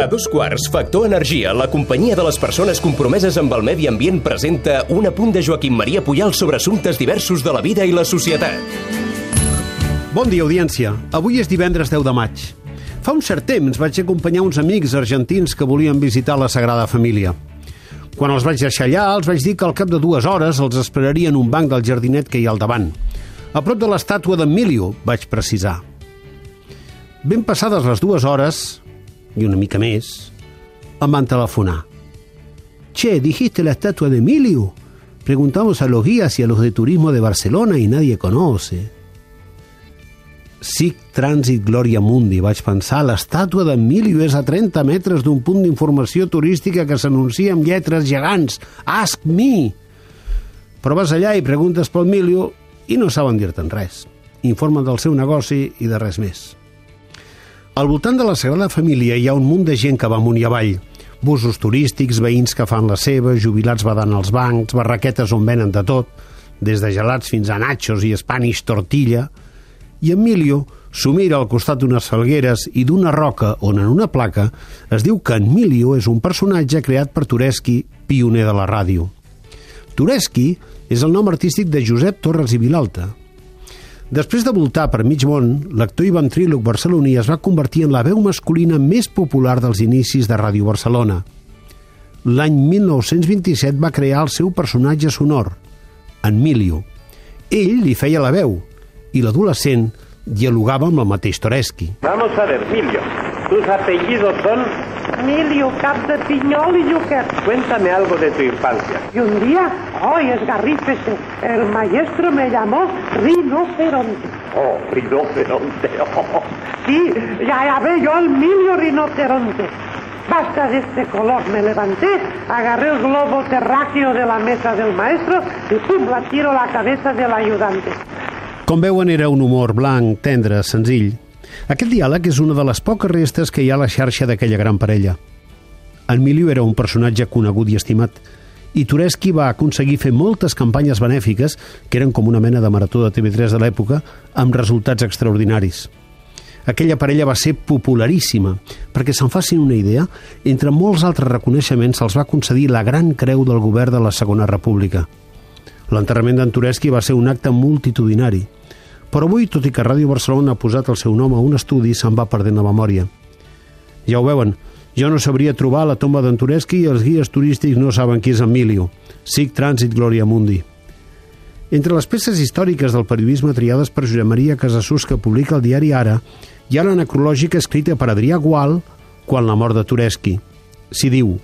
A dos quarts, Factor Energia, la companyia de les persones compromeses amb el medi ambient, presenta un apunt de Joaquim Maria Puyal sobre assumptes diversos de la vida i la societat. Bon dia, audiència. Avui és divendres 10 de maig. Fa un cert temps vaig acompanyar uns amics argentins que volien visitar la Sagrada Família. Quan els vaig deixar allà, els vaig dir que al cap de dues hores els esperaria en un banc del jardinet que hi ha al davant. A prop de l'estàtua d'Emilio, vaig precisar. Ben passades les dues hores, i una mica més, em van telefonar. Che, dijiste la estatua de Emilio. Preguntamos a los guías y a los de turismo de Barcelona y nadie conoce. SIC Trànsit Glòria Mundi, vaig pensar, l'estàtua d'Emilio és a 30 metres d'un punt d'informació turística que s'anuncia amb lletres gegants. Ask me! Però vas allà i preguntes pel Emilio i no saben dir-te'n res. Informen del seu negoci i de res més. Al voltant de la Sagrada Família hi ha un munt de gent que va amunt i avall. Busos turístics, veïns que fan la seva, jubilats badant als bancs, barraquetes on venen de tot, des de gelats fins a nachos i Spanish tortilla, i Emilio s'ho mira al costat d'unes falgueres i d'una roca on en una placa es diu que Emilio és un personatge creat per Tureschi, pioner de la ràdio. Tureschi és el nom artístic de Josep Torres i Vilalta. Després de voltar per mig món, l'actor i ventríloc barceloní es va convertir en la veu masculina més popular dels inicis de Ràdio Barcelona. L'any 1927 va crear el seu personatge sonor, Emilio. Ell li feia la veu, i l'adolescent dialogava amb el mateix Toreschi. Vamos a ver, Emilio, tus apellidos son... Emilio, cap de i lluquet. Cuéntame algo de tu infancia. Y un día, ¡ay, esgarrífese! El maestro me llamó rinoceronte. Oh, rinoceronte. Oh. Sí, ya, ve yo el Emilio rinoceronte. Basta de este color, me levanté, agarré el globo terráqueo de la mesa del maestro y pum, la tiro a la cabeza del ayudante. Com veuen, era un humor blanc, tendre, senzill. Aquest diàleg és una de les poques restes que hi ha a la xarxa d'aquella gran parella. Emilio era un personatge conegut i estimat, i Tureschi va aconseguir fer moltes campanyes benèfiques, que eren com una mena de marató de TV3 de l'època, amb resultats extraordinaris. Aquella parella va ser popularíssima, perquè se'n facin una idea, entre molts altres reconeixements se'ls va concedir la Gran Creu del Govern de la Segona República. L'enterrament d'en va ser un acte multitudinari, però avui, tot i que Ràdio Barcelona ha posat el seu nom a un estudi, se'n va perdent la memòria. Ja ho veuen, jo no sabria trobar la tomba d'en Tureschi i els guies turístics no saben qui és Emilio. SIC Trànsit Glòria Mundi. Entre les peces històriques del periodisme triades per Josep Maria Casassús que publica el diari Ara, hi ha la necrològica escrita per Adrià Gual quan la mort de Tureschi. S'hi diu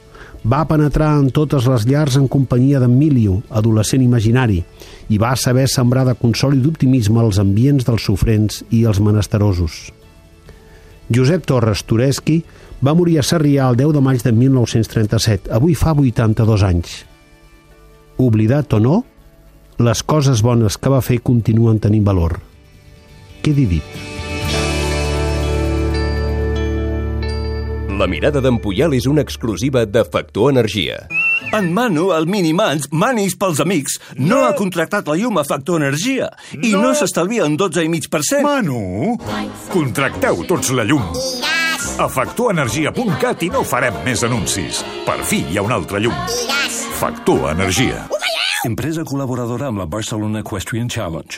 va penetrar en totes les llars en companyia d'Emilio, adolescent imaginari, i va saber sembrar de consol i d'optimisme els ambients dels sofrents i els menesterosos. Josep Torres Tureschi va morir a Sarrià el 10 de maig de 1937, avui fa 82 anys. Oblidat o no, les coses bones que va fer continuen tenint valor. Quedi dit. La mirada d'en Puyal és una exclusiva de Factor Energia. En Manu, el Minimans, manis pels amics, no, no ha contractat la llum a Factor Energia i no, no s'estalvia un 12,5%. Manu, contracteu tots la llum. A factorenergia.cat i no farem més anuncis. Per fi hi ha una altra llum. Factor Energia. Empresa col·laboradora amb la Barcelona Equestrian Challenge.